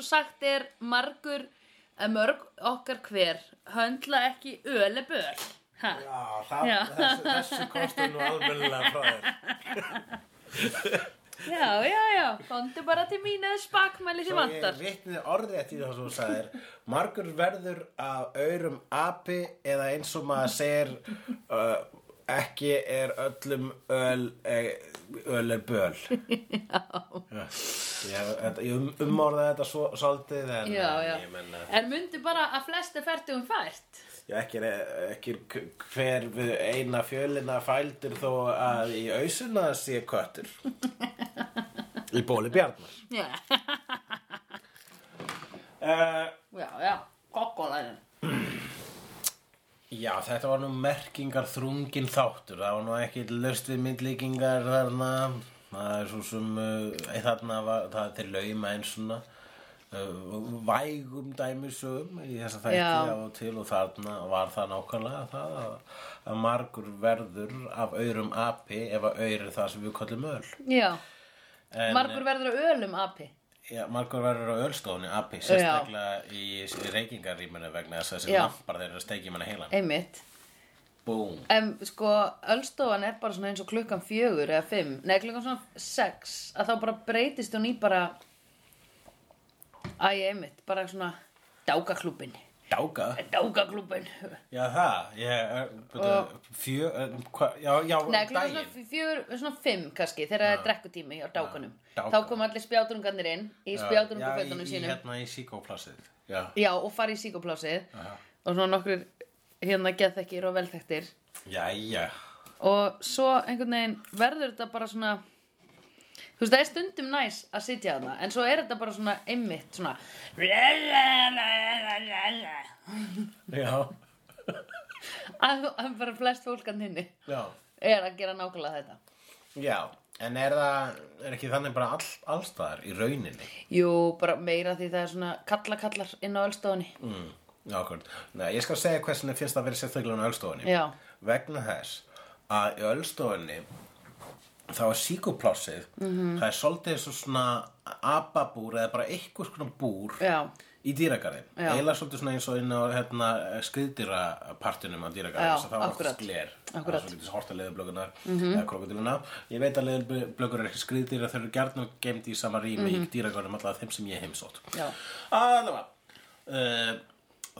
og sagt er margur að mörg okkar hver höndla ekki öle böl ha. Já, það, Já. Þessu, þessu komstu nú almennilega frá þér. Já, já, já, komdu bara til mín eða spakmæli sem Svo ég vantar vitnið orðrétt í það sem þú sagðir. Margur verður af aurum api eða eins og maður segir uh, ekki er öllum öl, eh, öl er böl. Já. Ég, þetta- ég um, umorðaði þetta svo, svolítið en Já, já, ég menna, en myndi bara að flest er fært ég ekki, er- ekki er hver við eina fjölina fældur þó að í ausuna sé köttur. í bóli bjarnar. Já, Uh, já, já, kokkolæðin Já, þetta var nú merkingar þrungin þáttur, það var nú ekki löst við myndlíkingar þarna, það er svo sem, uh, þarna var, það er til lauma eins svona, uh, vægum dæmisögum í þessa þætti Já. á og til og þarna var það nákvæmlega það að, að margur verður af aurum api ef að aur er það sem við kallum öl. Já, En, margur verður að ölum api Já, margur verður á ölstofunni api, sérstaklega í reykingarrýmunu vegna þess að þessi lampar þeir eru að steikja manna heilan. Einmitt Búm. En sko, Ölstofan er bara svona eins og klukkan fjögur eða fimm, nei klukkan svona sex, að þá bara breytist hún í bara, æ, einmitt, bara svona dákaklúbin, Dáka? dákaklúbin. Já, það, ég, uh, fjö, uh, hva, já, já, Nei, klukkan svona fjögur, svona fimm kannski, þegar það er drekkutími á dákanum. dáka. Þá kom allir spjátunungarnir inn í Já, spjátunungafötunum Já, í, sínum. hérna í síkóplassið, já. Já, og fara í síkoplásið og svona nokkur hérna geðþekkir og velþekktir. Jæja, og svo einhvern veginn verður þetta bara svona þú veist það er stundum næs að sitja þarna en svo er þetta bara svona einmitt svona já, að, að bara flest fólkan hinni já, er að gera nákvæmlega þetta já, en er það, er ekki þannig bara all, allstaðar í rauninni? jú, bara meira því það er svona kalla-kallar inn á ölstofunni Mm. Nei, ég skal segja hversin finnst það að vera sérstaklega á ölstofunni. Já. Vegna þess að í ölstofunni þá er síkóplássið, Mhm. það er svolítið eins og svona ababúr eða bara eitthvað svona búr já, í dýragarðin. Eiginlega svolítið svona eins og inn á hérna, skriðdýrapartinum á dýragarðin. Það var alltaf. Akkurat. Það er svolítið horta leðurblökunar mm eða krokodiluna. Ég veit að leðurblökur er ekki skriðdýra, þau eru gjarnan gemd í sama rými í dýragarðinum alltaf þeim sem ég heimsótt. Allavega. Uh,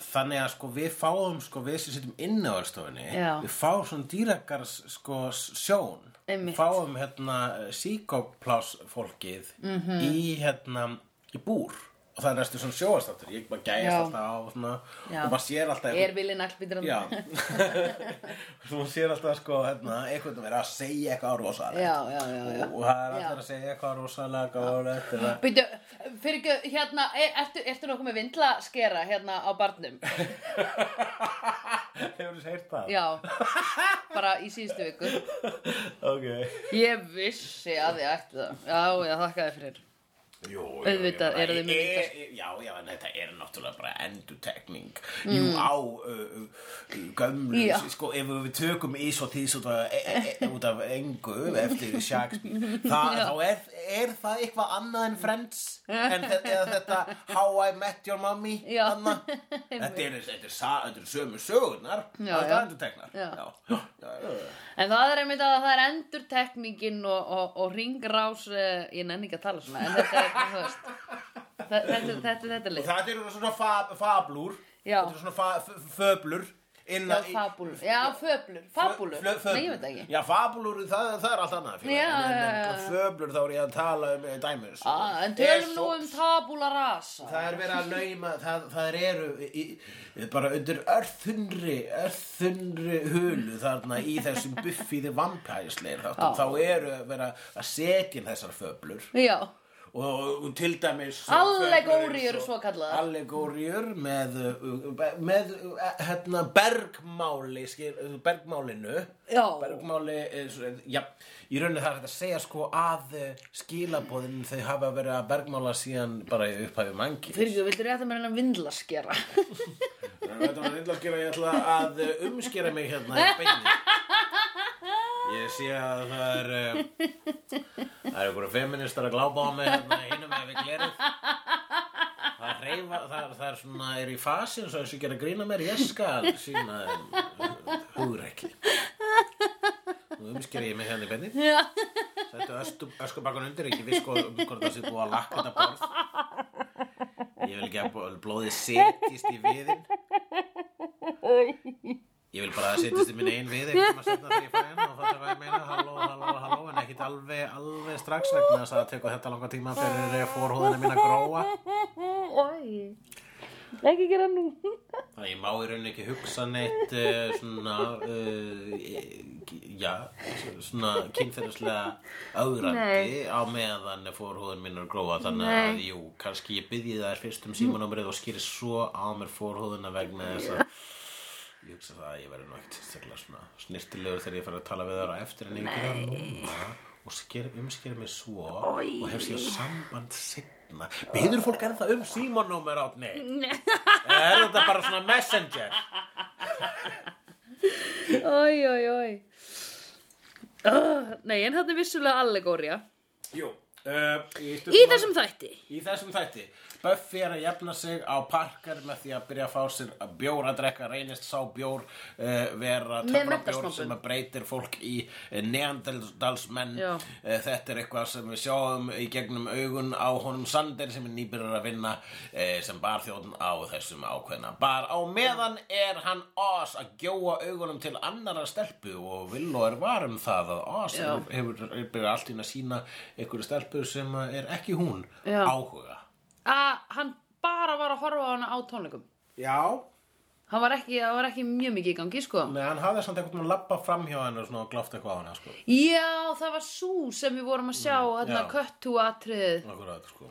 þannig að sko við fáum sko við sem sittum inn á ölstofunni Já. við fáum svona dýragars sko sjón Einmitt. fáum hérna síkóplás fólkið Mhm. í hérna í búr og það er næstu svona sjóastáttur ég bara gæjast alltaf á svona, og maður sér alltaf er villi naglbítur Já Þú sér alltaf sko hérna, einhvern veginn að segja eitthvað já. Og, og það er allir að segja eitthvað rosalega Býtu, fyrir ekki, hérna, er, ertu, ertu nokkuð með vindlaskera hérna á barnum? Hefur þú heyrt það? Já, bara í síðustu viku. Ok Ég vissi að þið ættu það. Já, já, þakka þið fyrir. Jú, Auðvitað eru þið með e- Já, já, en þetta er náttúrulega bara endurtekning. Mm. Jú, á uh, gömlu, Já. sko, ef við tökum ís og tís út af, e, e, e, út af engu eftir Shakespeare það, þá er, er það eitthvað annað en Friends en þetta, How I Met Your Mommy þetta, er, þetta, er, þetta er sömu sögurnar Já, það er já. En það er einmitt að það er endurtekningin og, og, og ringrás, uh, ég nenni ekki að tala svona, en þetta er, þetta, þetta, þetta er lið. það eru svona fab, fablur Já. Þetta eru svona fa, föblur Já, fabúlur. Já, föblur. Flö- Nei, ég veit það ekki. Já, fabulur, það, það er allt annað fyrir Já, en, föblur þá er ég að tala um eh, dæmis Ah, en tölum nú um tabula rasa. Það er verið að lauma, það, það eru í, bara undir örþunri, örþunri hulu þarna í þessum buffiði vampæsleir þá eru verið að setja þessar föblur Já, og, til dæmis Allegóríur svo kallaðar. allegóriur með, með hérna, bergmáli skil, bergmálinu Já. bergmáli er já, í rauninni það er hægt að segja sko að uh, skilabóðin þau hafa verið að bergmála síðan bara í upphæfi mangi fyrir ekki, viltu rétta mér hennar vindlaskera? að gera ég ætla að uh, umskera mig hérna í beinni Ég sé að það er uh, Það er einhverju feministar að glápa á mig hérna hinum með við glerið. Það er reyfa það, er- það er svona, er í fasin svo þessu gera grína mér, ég skal sína hugrekki. Nú umsker ég mig hérna í benni ösku, öskubakkan undir ekki viss sko um hvort það sé búið að lakka þetta borð. Ég vil ekki að blóðið setjist í viðinn Ég vil bara að það setjist í minni ein við einhvern tíma setna þegar ég fæ hérna og það er hvað ég meina halló, halló, halló en ekkit alveg, alveg strax vegna þess að það tekur þetta langa tíma fyrir fórhúðina mín að gróa Ói. Ekki gera nú. Þannig að ég má í rauninni ekki hugsa neitt uh, svona, uh, já, svona kynferðislega augrandi á meðan fórhúðin mín að gróa þannig að, Nei. jú, kannski ég byrji þær fyrst um símanúmerið og skýri svo á mér fórhúðina vegna þess að ég hugsa það að ég verði svona snirtilegur þegar ég fara að tala við þær á eftir en ég gera núna og sker, umsker mig svo og hef sér samband setna Býður fólk er það um símanúmer átni? Eða er þetta bara svona messenger? Ói, ói, ói. Uh, nei, en þetta er vissulega allegória. Jú uh, Í þessum þætti. Í þessum þætti Buffy er að jafna sig á Parker með því að byrja að fá sér bjór að drekka reynist sá bjór uh, vera töfrabjór sem breytir fólk í neandalsmenn Já. uh, þetta er eitthvað sem við sjáum í gegnum augun á honum Sander sem er nýbyrjar að vinna uh, sem barþjóðn á þessum ákveðna bar. Á meðan er hann Oz að gjóa augunum til annara stelpu og Villó er var um það að Oz hefur, hefur byrjað allt inn að sína einhverju stelpu sem er ekki hún áhuga Að hann bara var að horfa á hana á tónleikum. Já, Hann var ekki, hann var ekki mjög mikið í gangi, sko. Nei, hann hafði samt einhvern veginn að labba fram hjá henni og svona gláft eitthvað á henni, sko. Já, það var svo sem við vorum að sjá, þarna já. köttu atriðið. Akkurat, sko.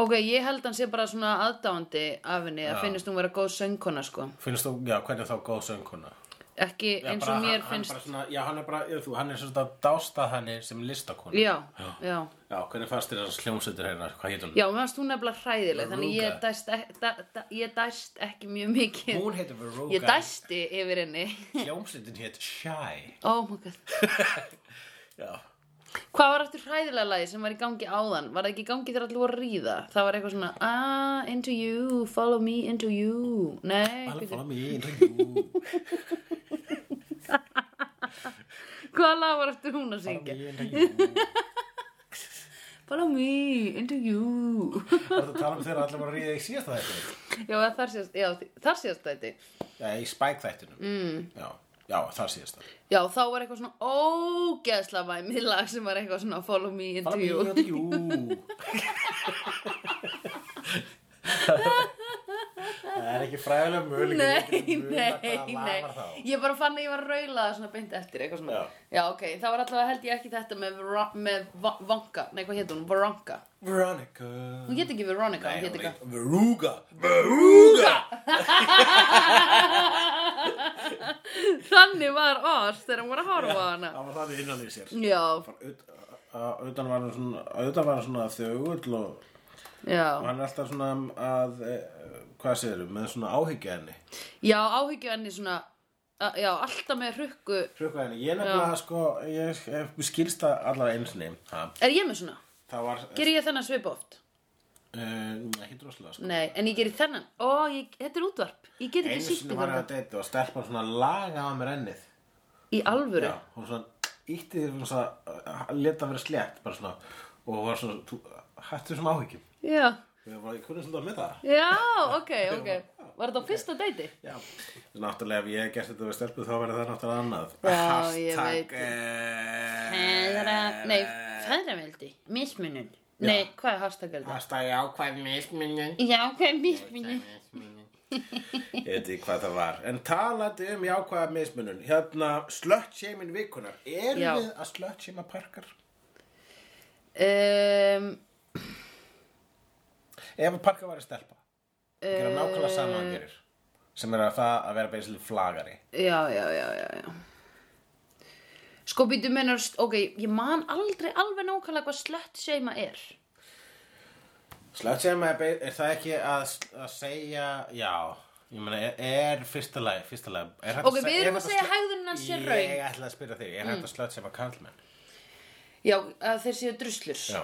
Ok, ég held hann sé bara svona aðdáandi af henni, að finnst hún vera góð söngkona, sko. Finnst þú, já, hvernig þá góð söngkona? Ekki eins og mér hann, finnst. Hann já, hann er bara, ég, þú, hann er svona dástað henni sem listakona. Já, já. Já, hvernig fannst þér þessar hljómsveitir hérna? Hvað hétt hún? Já, mér fannst hún nefnilega hræðileg, þannig ég dæst, da, da, ég dæst ekki mjög mikið. Hún heitir Veruga. Ég dæsti yfir henni. Hljómsveitin hétt Shy. Oh my god. Já. Hvað var eftir hræðilega lagi sem var í gangi áðan? Var það ekki í gangi þegar allir voru að ríða? Það var eitthvað svona, ah, into you, follow me into you. Nei, follow me into you. hvaða lag var eftir hún að Follow syngja? me into you. Follow me into you. Það er að tala um þegar allir voru að ríða í síðasta þættinu. já, þar síðast, síðast þetta. Já, í Spike þættinum. Mm. Já, já, þar síðasta. Já, þá var eitthvað svona ógeðsla væmið lag sem var eitthvað svona follow me into Follow me you. into you. Það er ekki fræðilega möguleik Nei, nei, nei þá? Ég bara fann að ég var að raula það svona beint eftir eitthvað svona Já. Já, ok, það var allavega held ég ekki þetta með, með Va- Vanka Nei, hvað hétt hún? Veronica Veronica Hún hétt ekki Veronica, Nei, hún hétt ekki heit Veruga Veruga Þannig var Oz þegar hún var að horfa á hana. Það var það innan í sér. Auðan var hann svona Auðan var hann svona þögull og já. hann er alltaf svona að eh, Hvað segirðu, með svona áhyggja henni? Já, áhyggju henni svona að- Já, alltaf með hrukku. Hrukka henni, ég nefnilega sko Ég, ég skilst það allavega einu sinni. Ha, Er ég með svona? Var Ger ég þennan svip oft? Uh, Ekki droslega sko. Nei, en ég gerir þennan. Ó, ég, þetta er útvarp. Ég get ekki Einu sýtt sinni ykkur var ég þetta að deyta og stelpa svona laga á mér ennið. Í alvöru? Já, hún svona ítti því svona leta vera slétt bara svona og var svona þú, hættu sem áhyggjum. Já, ég var ég kunni svolítið að með það. Já, ok, ok. Var þetta á fyrsta deiti? já, náttúrulega ef ég hef gert þetta við stelpu þá verður það náttúrulega annað. Já, ég veit. eh, Feðra, nei, feðraveldi, mismunun Nei, hvað er hashtag er þetta? hashtag ákvæð mismunum Já, hvað er mismunun? ég veit ekki hvað það var. En talandi um jákvæða mismunun hérna sluttshamin vikunar erum Já. við að slutshama parkar? Um, ef að parkar var að stelpa gera nákvæmlega sama hann gerir sem er að það að vera basically flagari. Já, já, já, já, já Sko býtu mennar, ok, ég man aldrei alveg nákvæmlega hvað slött seima er. Slutshama er, er það ekki að, að segja, já, Ég meina, er, er fyrsta lagi, fyrsta er hægt Ok, að við erum er að hægt segja hegðunin hans sé Ég röng. ætla að spyrja þig, er hægt að slöt sem að karlmenn? Já, að þeir séu druslur. Já,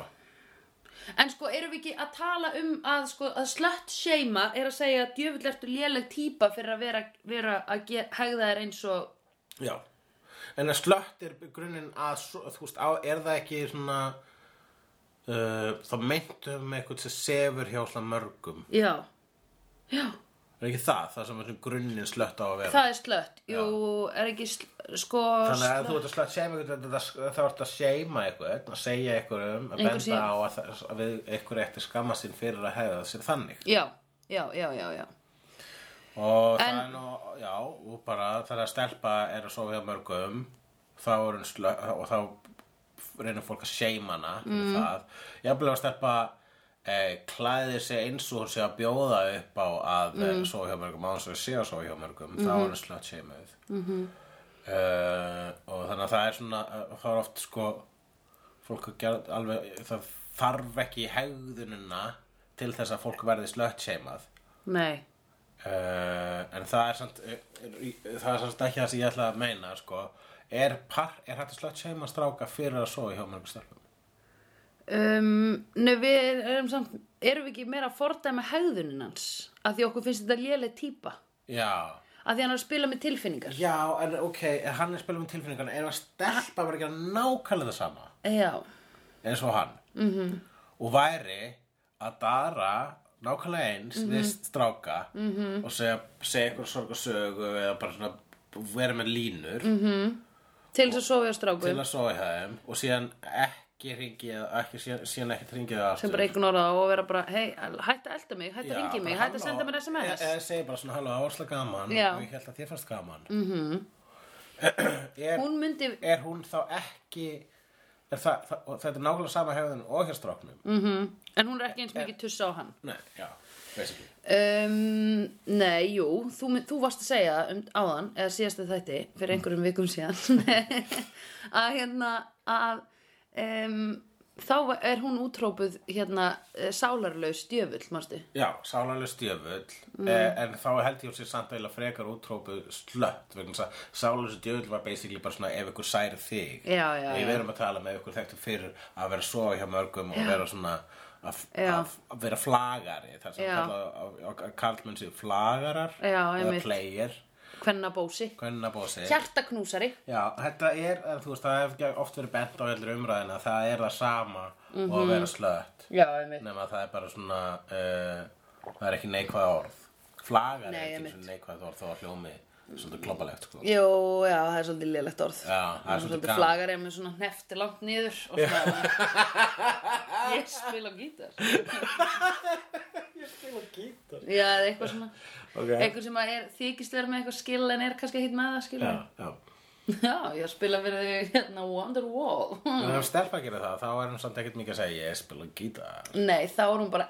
En sko, erum við ekki að tala um að, sko, að slött seima er að segja að djöfull ertu léleg típa fyrir að vera, vera að hegða þér eins og já En að slött er grunninn að, þú veist, á, er það ekki svona uh, þá meintum með eitthvað sem sefur hjá svona mörgum. Já, já, Er ekki það, það sem er grunninn slött á að vera? Það er slött. Jú, er ekki, sl sko Þannig að slött- þú ert að slöt seima þá ert að seima eitthvað, að segja eitthvað um, að benda á að, að við eitthvað eftir skamma sín fyrir að hefða sér þannig. Já, já, já, já, já Og En- það er nú, já, og bara þegar að stelpa er að sofa hjá mörgum, þá er hún slöt, og þá reynir fólk að seima hana Mm. það. Ég að stelpa eh, klæðir sig eins og hún sé að bjóða upp á að mm. sofa hjá mörgum, á þess að sé að sofa hjá mörgum, þá Mhm. er hún slöt seimuð. Mm -hmm. og þannig að það er svona, uh, það er oft sko, fólk að gera alveg, það þarf ekki hegðunina til þess að fólk verði slöt seimað. Nei, Uh, en það er samt er, er, það er samt ekki það sem ég ætla að meina sko. er, par, er hægt að slögt seima stráka fyrir að sofa hjá mörgum stelpum? Um, nei, við erum samt, erum við ekki meira að fordæma hegðunin hans? Að því okkur finnst þetta léleg típa. Já, að því hann er að spila með tilfinningar. Já, en ok en hann er spilum með tilfinningarna, er að stelpa verið að gera nákvæmlega það sama? Já, eins og hann? -hmm. og væri að dara nákvæmlega eins við stráka -hmm. og segja, segja eitthvað sorgarsögu eða bara svona vera með línur. Til þess að sofa hjá strákum. Til að sofa hjá þeim og síðan ekki ringið ekki, síðan, ekki ringið það sem bara einhvern orða og vera bara hei, hætti að elda mig, hætti að ringi mig hætti að senda mér SMS Eða segir bara svona, halló, það var slag gaman Já. og ég held að þér fannst gaman. Mm -hmm. er, hún myndi, er hún þá ekki er það, það, og þetta er nákvæmlega sama hefðin og hjá stráknum. Mm. en hún er ekki eins mikið tussa á hann. Nei, já, um, nei, jú. Þú, þú varst að segja um áðan eða síðasta þætti fyrir einhverjum vikum síðan að hérna að um, þá er hún útrópuð hérna eh, sálarlaus djöfull, mástu já, sálarlega stjöfull eh, en þá held ég hún sér samt eiginlega frekar útrópuð slött vegna þess að sálarlega stjöfull var basically bara svona ef ykkur særi þig. Já, já, Við já. erum að tala með ykkur þekktum fyrir að vera svo hjá mörgum og vera svona að, að, að vera flagari það sem kalla að, að kallmenn séu flagarar Já, eða player, hvenna bósi, hvernig bósi hjartaknúsari. Já, þetta er, eh, þú veist, það hefur oft verið bent á heldur umræðina að það er það sama og að vera slött. Já, einmitt. Nema að það er bara svona uh, það er ekki neikvæð orð. Flagar Nei, er ekki neikvæð orð þó að hljómi svolítið globalegt sko. Jú, já, það er svolítið lélegt orð Já, það er svolítið svolítið gaman. flagar er með svona hnefti langt niður og svona Ég spila á gítar Já, eða eitthvað svona Ok. Eitthvað sem að er, þykist vera með eitthvað skill en er kannski ekkert með það Já, skilur já Já, ég spila fyrir þig hérna Wonderwall En ef stelpa gerir það, þá er hún samt ekkert mikið að segja ég spila gítar Nei, þá er hún bara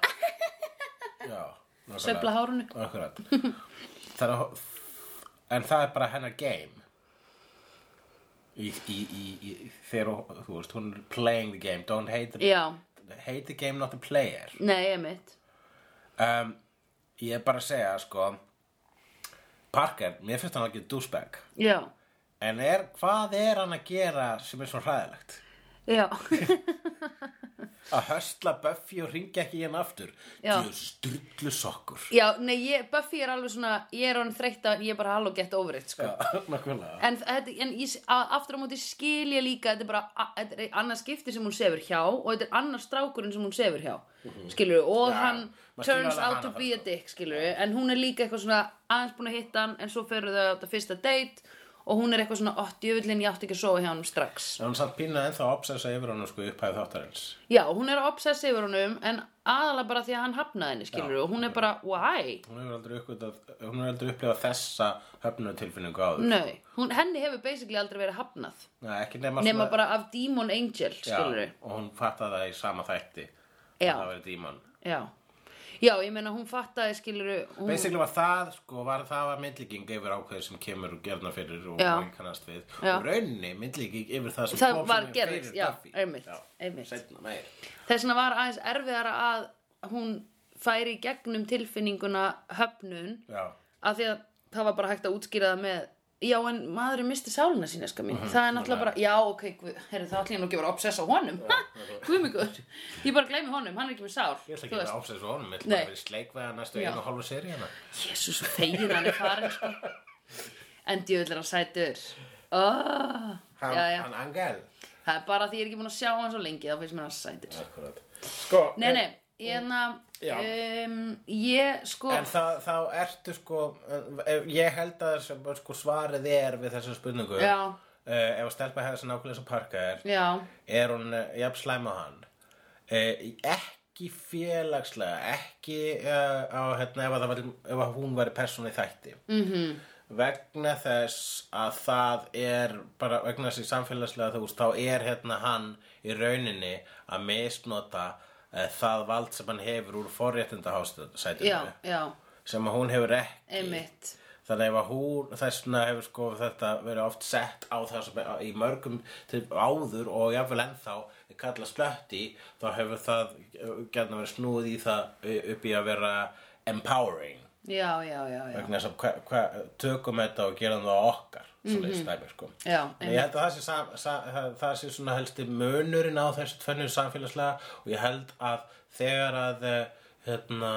Já, nákvæmlega. Sveifla hárinu. Akkurat Það er, En það er bara hennar game. Í, í, í, í þegar þú veist, hún er playing the game. Don't hate the, hate the game not the player. Nei, ég mitt um, Ég er bara að segja sko Parker, mér finnst hann ekki douchebag. Já, En er, hvað er hann að gera sem er svo hræðilegt? já Að höstla Buffy og ringja ekki hann aftur. Þú strullu sokkur Já, nei, ég, Buffy er alveg svona Ég er hann þreytt að ég er bara halló get over it sko. Já, En, þetta, en ég, aftur á móti skil ég líka Þetta er bara a- þetta er annað skipti sem hún sefur hjá Og þetta er annar strákurinn sem hún sefur hjá Skilur Og Já, hann turns alveg out to be a sko. dick Skilur En hún er líka eitthvað svona aðeins búin að hitta hann En svo ferur þau á þetta fyrsta date Og hún er eitthvað svona Ótt, jöfullin, ég átti ekki að sofa hjá hann strax. En hún samt pínað ennþá að obsessa yfir hann sko upphæði þáttarins. Já, hún er að obsessa yfir honum En aðalega bara því að hann hafnaði henni Skilur Og hún er bara, why? Hún hefur aldrei uppgötað, hún hefur aldrei upplifað þessa höfnutilfinningu áður Nei, hún, henni hefur basically aldrei verið hafnað. Nei, ekki nema, Nema bara af Demon Angel, skilur Já, og hún fattaði það í sama þætti Já. Það verið dímon Já, já, ég meina hún fattaði skilur hún, Basically var það, sko, var það var myndlíking yfir ákveð sem kemur og gerna fyrir og Já. og kannast við Já. og rauninni myndlíking yfir það sem Það kom sem gerðist, fyrir já, Buffy. einmitt, einmitt. Seinna meir Þess vegna var aðeins erfiðara að hún færi gegnum tilfinninguna höfnun Já, af því að það var bara hægt að útskýra það með já en maðurinn misti sálina sína ska mín það er náttúrulega bara, já ok guð, herri, það ætlum ég nú ekki að vera obsess á honum guð mig guð, ég bara gleymi honum hann er ekki með sál Ég ætla ekki að vera áfæðis og honum, ég ætla bara að vera í sleikveða næstu einu og hálfu seríana. Jésús, fegin hann er farin sko. en er hann sætur oh, Hann, hann Angel. það er bara því ég er ekki búin að sjá hann svo lengi þá finnst mér hann sætur. Sko, nei, nei, hérna Já. Um, ég sko En það, þá ertu sko, eh, ég held að sem, sko, svarið er við þessu spurningu. Uh, ef að stelpa hefði þessi nákvæmlega sem parka er, já, er hún uh, jafn slæm á hann. Uh, ekki félagslega, ekki uh, á, hérna, ef, var, ef hún væri persónu í þætti. -hmm. Vegna þess að það er, bara vegna þess í samfélagslega þú veist, þá er hérna hann í rauninni að misnota það vald sem hann hefur úr forréttindahásætinu sem hún hefur ekki. Einmitt. Þannig að hún þess vegna hefur sko þetta verið oft sett á það sem í mörgum áður og jafnvel ennþá kallað slötti þá hefur það gætna verið snúið í það upp í að vera empowering já, já, já, já, vegna þess að hva, hva, tökum þetta og gerum það okkar svo leið stæmi sko. Já En ég held að það sé, sam, sa, það, sé svona helsti munurinn á þessu tvennu samfélagslega og ég held að þegar að eh, hérna,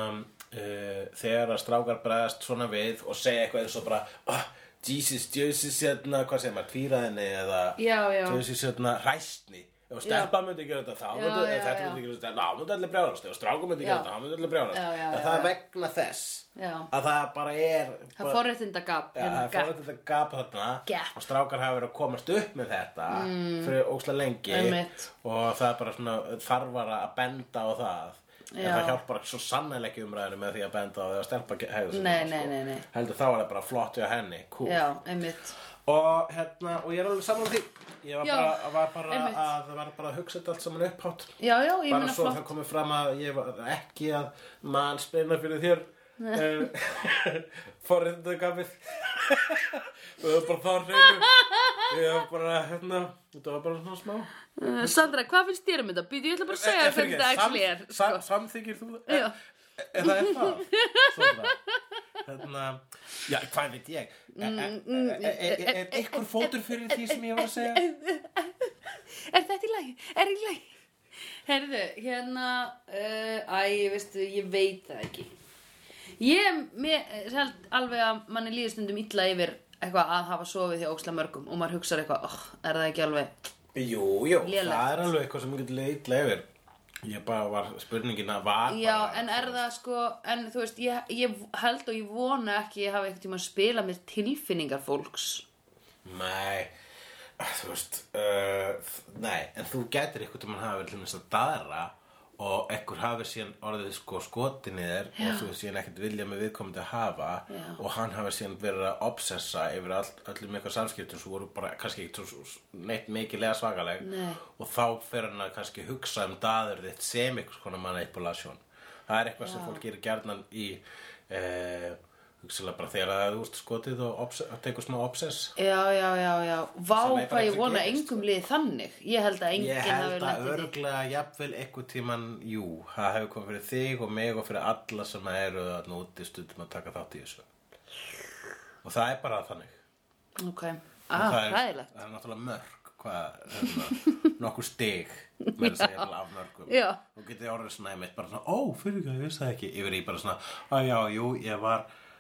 uh, þegar að strákar bregðast svona við og segja eitthvað eins og bara oh, Jesus, Jesus, hérna, hvað segir maður, tvíraðinni eða. Jesus, hérna, hræstni ef stelpa myndi gera þetta þá myndi, þetta myndi gera þetta, þá myndi allir brjálast ef strákur myndi gera þetta, þá myndi allir brjálast Já, já, en það er vegna þess að það bara er það forréttinda gap Já, það er þetta gap þarna og strákar hafa verið að komast upp með þetta fyrir óslega lengi og það er bara svona þarfara að benda á það. En það hjálpar svo sannlega ekki umræðinu með því að benda á því að stelpa nei. heldur þá er það bara flott henni, já, einmitt. Og hérna, og ég er alveg saman því ég var Já, bara, var bara að, var bara að hugsa þetta allt saman upphátt já, já, ég bara meina svo flott það komið fram að ég var ekki að mann spilna fyrir þér forriðndagafið og það var bara það hreinu ég var bara hérna þetta var bara svona smá Uh, Sandra, hvað finnst þér um þetta? Býtu, ég ætla bara að segja Eh, þér hvernig þetta actually er sko. sam, samþykir þú það? Já. Er, er það er það? Svona. Hérna, já, hvað veit ég? Er, er, er, er, er ykkur fótur fyrir því sem ég var að segja? Er þetta í lagi? Er í lagi? Herðu, hérna uh, Æ, veistu, ég veit það ekki Ég mér, held alveg að manni líður stundum illa yfir eitthvað að hafa sofið hjá óksla mörgum og maður hugsar eitthvað, oh, er það ekki alveg Jú, jú, það er alveg eitthvað sem ég get leitla yfir Ég bara var spurningin að var Já, bara, en er það sko en þú veist, ég, ég held og ég vona ekki ég hafi eitthvað tíma að spila með tilfinningar fólks. Nei, þú veist uh, Nei, en þú gætir eitthvað um að hafa verið til þess að daðra og ekkur hafi síðan orðið sko skotin í þér og þú síðan ekkert vilja með viðkomandi að hafa. Já. og hann hafi síðan verið að obsessa yfir all, öllum eitthvað samskiptum sem voru bara kannski neitt mikillega svakaleg. Nei. og þá fer hann að kannski hugsa um daður þitt sem eitthvað konar manipulation. Það er eitthvað sem fólk gerir gjarnan í eh, hugsalega bara þegar það er úst skotið og tekur smá obsess Já, já, já, já Vá er hvað ég vona engum liði þannig Ég held að enginn Ég hafi held að lent í því. örglega jafnvel einhver tíman, jú, það hefur komið fyrir þig og mig og fyrir alla sem eru að núti stundum að taka þátt í þessu. Og það er bara þannig. Ok, Og ah, það er, er náttúrulega mörg, hvað, hérna, nokkur stig með þess að ég af mörgum. Já. Og getið orðið svona einmitt bara svona, ó, fyrir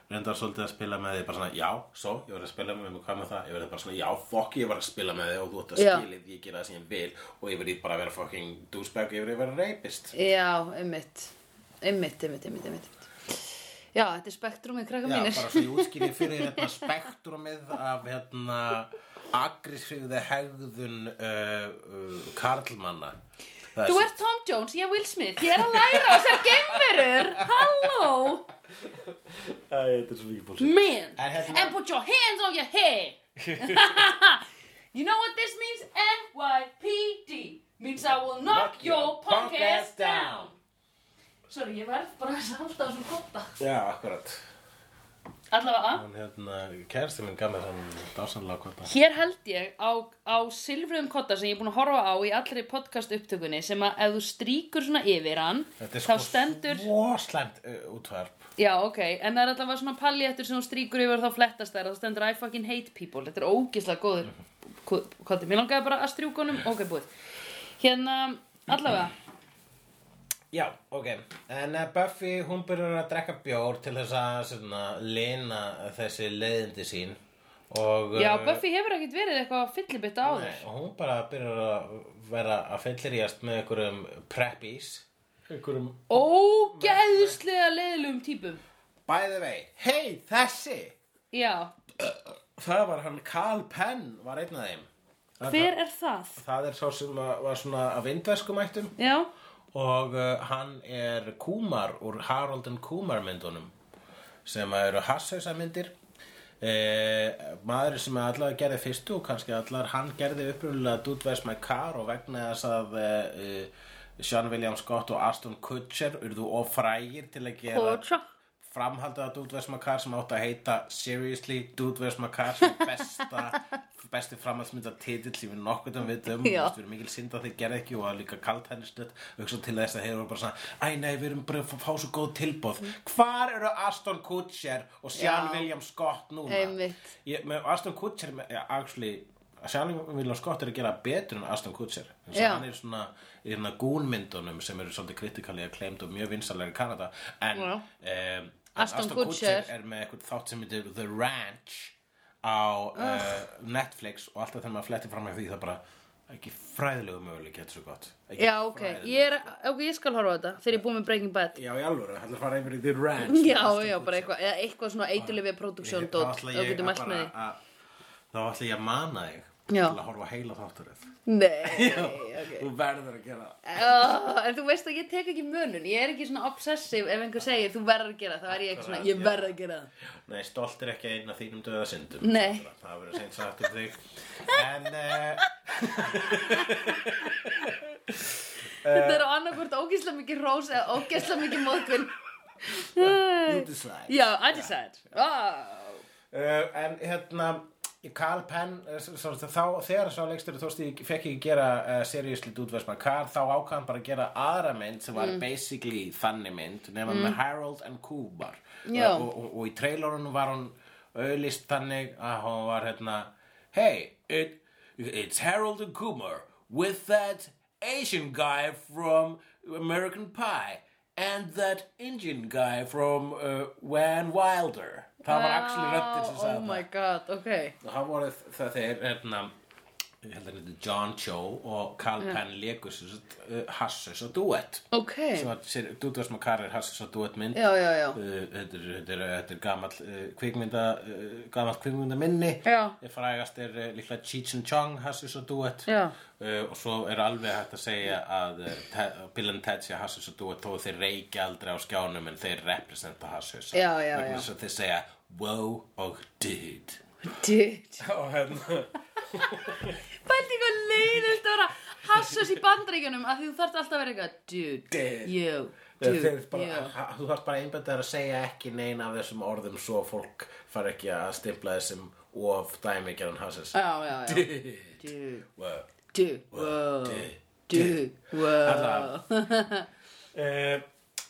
ég ég reyndar svolítið að spila með þig, bara svona, já, svo, ég var að spila með þig, hvað með það? Ég verið bara svona, já, fokk, ég var að spila með þig og þú ert að Já. skilið, ég gera það sem ég vil og yfir í bara að vera fucking douchebag, yfir í að vera rapist. Já, einmitt Einmitt, einmitt, einmitt, einmitt Já, þetta er spektrumið krakka Já, mínir bara svo ég útskýri fyrir hérna spektrumið af hérna aggressífði hegðun uh, uh, karlmanna. Það Þú sem- ert Tom Jones, ég er Will Smith Ég er að læra á þessar geimverur Halló Æ, þetta er svo mikið búlsitt. Man, En hérna- and put your hands on your head You know what this means? NYPD Means I will knock your punk ass down Sorry, ég verð bara að halda á þessum kotta Já, akkurat. allavega Hún hérna, kærasti minn gaf mér þann dásanlega kvota. Hér held ég á, á silfriðum kotta sem ég er búin að horfa á í allri podcast upptökunni sem að ef þú stríkur svona yfir hann Þetta er þá sko stendur svo slæmt uh, útvarp. Já, ok, en það er alltaf svona palléttur sem þú stríkur yfir og þá flettast þær og það stendur I fucking hate people Þetta er ógislega góður kotti Mér langaði bara að strjúka honum, ok, búið Hérna, allavega Já, ok. En uh, Buffy, hún byrjar að drekka bjór til þess að svona, lina þessi leiðindi sín. Og, Já, uh, Buffy hefur ekkert verið eitthvað fyllibitta á og hún bara byrjar að vera að fylliríast með einhverjum preppies. Einhverjum, Ógeðslega leiðilegum típum by the way, hei, þessi! Já, Það var hann Carl Penn, var einn af þeim. hver er það? Það er sá sem var var svona af indverskumættum. Já, og uh, hann er Kumar úr Harold and Kumar myndunum sem eru hassausa myndir eh, maður sem allavega gerði fyrstu og kannski allar hann gerði upprunalega Dude Where's My Car og vegna þess að eh, Sean William Scott og Aston Kutcher urðu of frægir til að gera Potra framhaldið að Dude Where's My Car sem átti að heita Seriously Dude Where's My Car sem besta besti framhaldsmynda titill sem við nokkuð um við um Já. við erum mikil synd að þeir gerði ekki og að líka kalt henni stödd hugsa til þess að þeir voru bara svona æ nei við erum bara að fá svo góð tilbóð hvar eru Aston Kutcher og Sean. William Scott núna? Ég, með Aston Kutcher actually Sean William Scott er að gera betur en Aston Kutcher. Þess að hann er svona í hérna gúnmyndunum sem eru svolítið kritikallega kleimt og mjög vinsalega í Kanada. En um, Aston Kutcher. er með eitthvað þátt sem heitir The Ranch á uh, Netflix og alltaf þegar maður fletti fram með því það bara ekki fræðilegu möguleik getur svo gott. Ekki Já, ok, ég, er, ég skal horfa á þetta þegar ég er búin með Breaking Bad. Já, í alvöru, hann er fara yfir í The Ranch Já, Aston já, bara eitthvað, eitthvað svona eitulifja Ég- produksjón þá dót, ætla þá að mælt með því. Þá ætla ég að mana þig. Til að horfa heila þátturinn Nei, ok. Þú verður að gera uh, En þú veist að ég tek ekki munun Ég er ekki svona obsessive ef einhver segir þú verður að gera það er ég ekki svona, ég verður að gera það. Nei, stolt er ekki einn af þínum döða syndum. Nei. Það verður seint sagt um þig. En uh, Þetta er á annarkvort ógeðslega mikið rós eða ógeðslega mikið móðgun. You decide Já, I decide oh. uh, En hérna Carl Penn, uh, svo, þá, þegar sá leikstur tósti, fekk ekki gera uh, seriously Dude Where's My Car, þá ákvæðan bara að gera aðra mynd sem var basically þannig mynd, nema með Harold and Kumar Já. og, og, og í trailorunum var hún auðlist þannig að hún var hérna Hey, it, it's Harold and Kumar with that Asian guy from American Pie and that Indian guy from uh, Van Wilder það var actually röddin sem sagði Oh my god, ok. Og það voru það þeir hérna ég held að þetta er John Cho og Carl Penn leikur sem sagt, uh, Hassus og Duet Ok, sem var Duet sem að Karir Hassus og Duet mynd. Já, já, já. Uh, þetta er, þetta er, þetta er gamall uh, kvikmynda uh, gamall kvikmynda minni. Já. frægast er uh, líklega Cheech and Chong Hassus og Duet Já. uh, og svo er alveg hægt að segja að uh, Te- Bill and Ted sé Hassus og Duet þó þeir reykja aldrei á skjánum en þeir representa Hassus þeir segja wow og dude Dude og hérna. Pældi hvað leiðist að vera hassus í bandaríkjunum að því þú þarft alltaf að vera eitthvað you ha- þú þarf bara einbændið að segja ekki neina af þessum orðum svo fólk far ekki að stimpla þessum of dæmi gerðan Hassus Já, já, já Dude. Dude, Wow. dude, wow uh,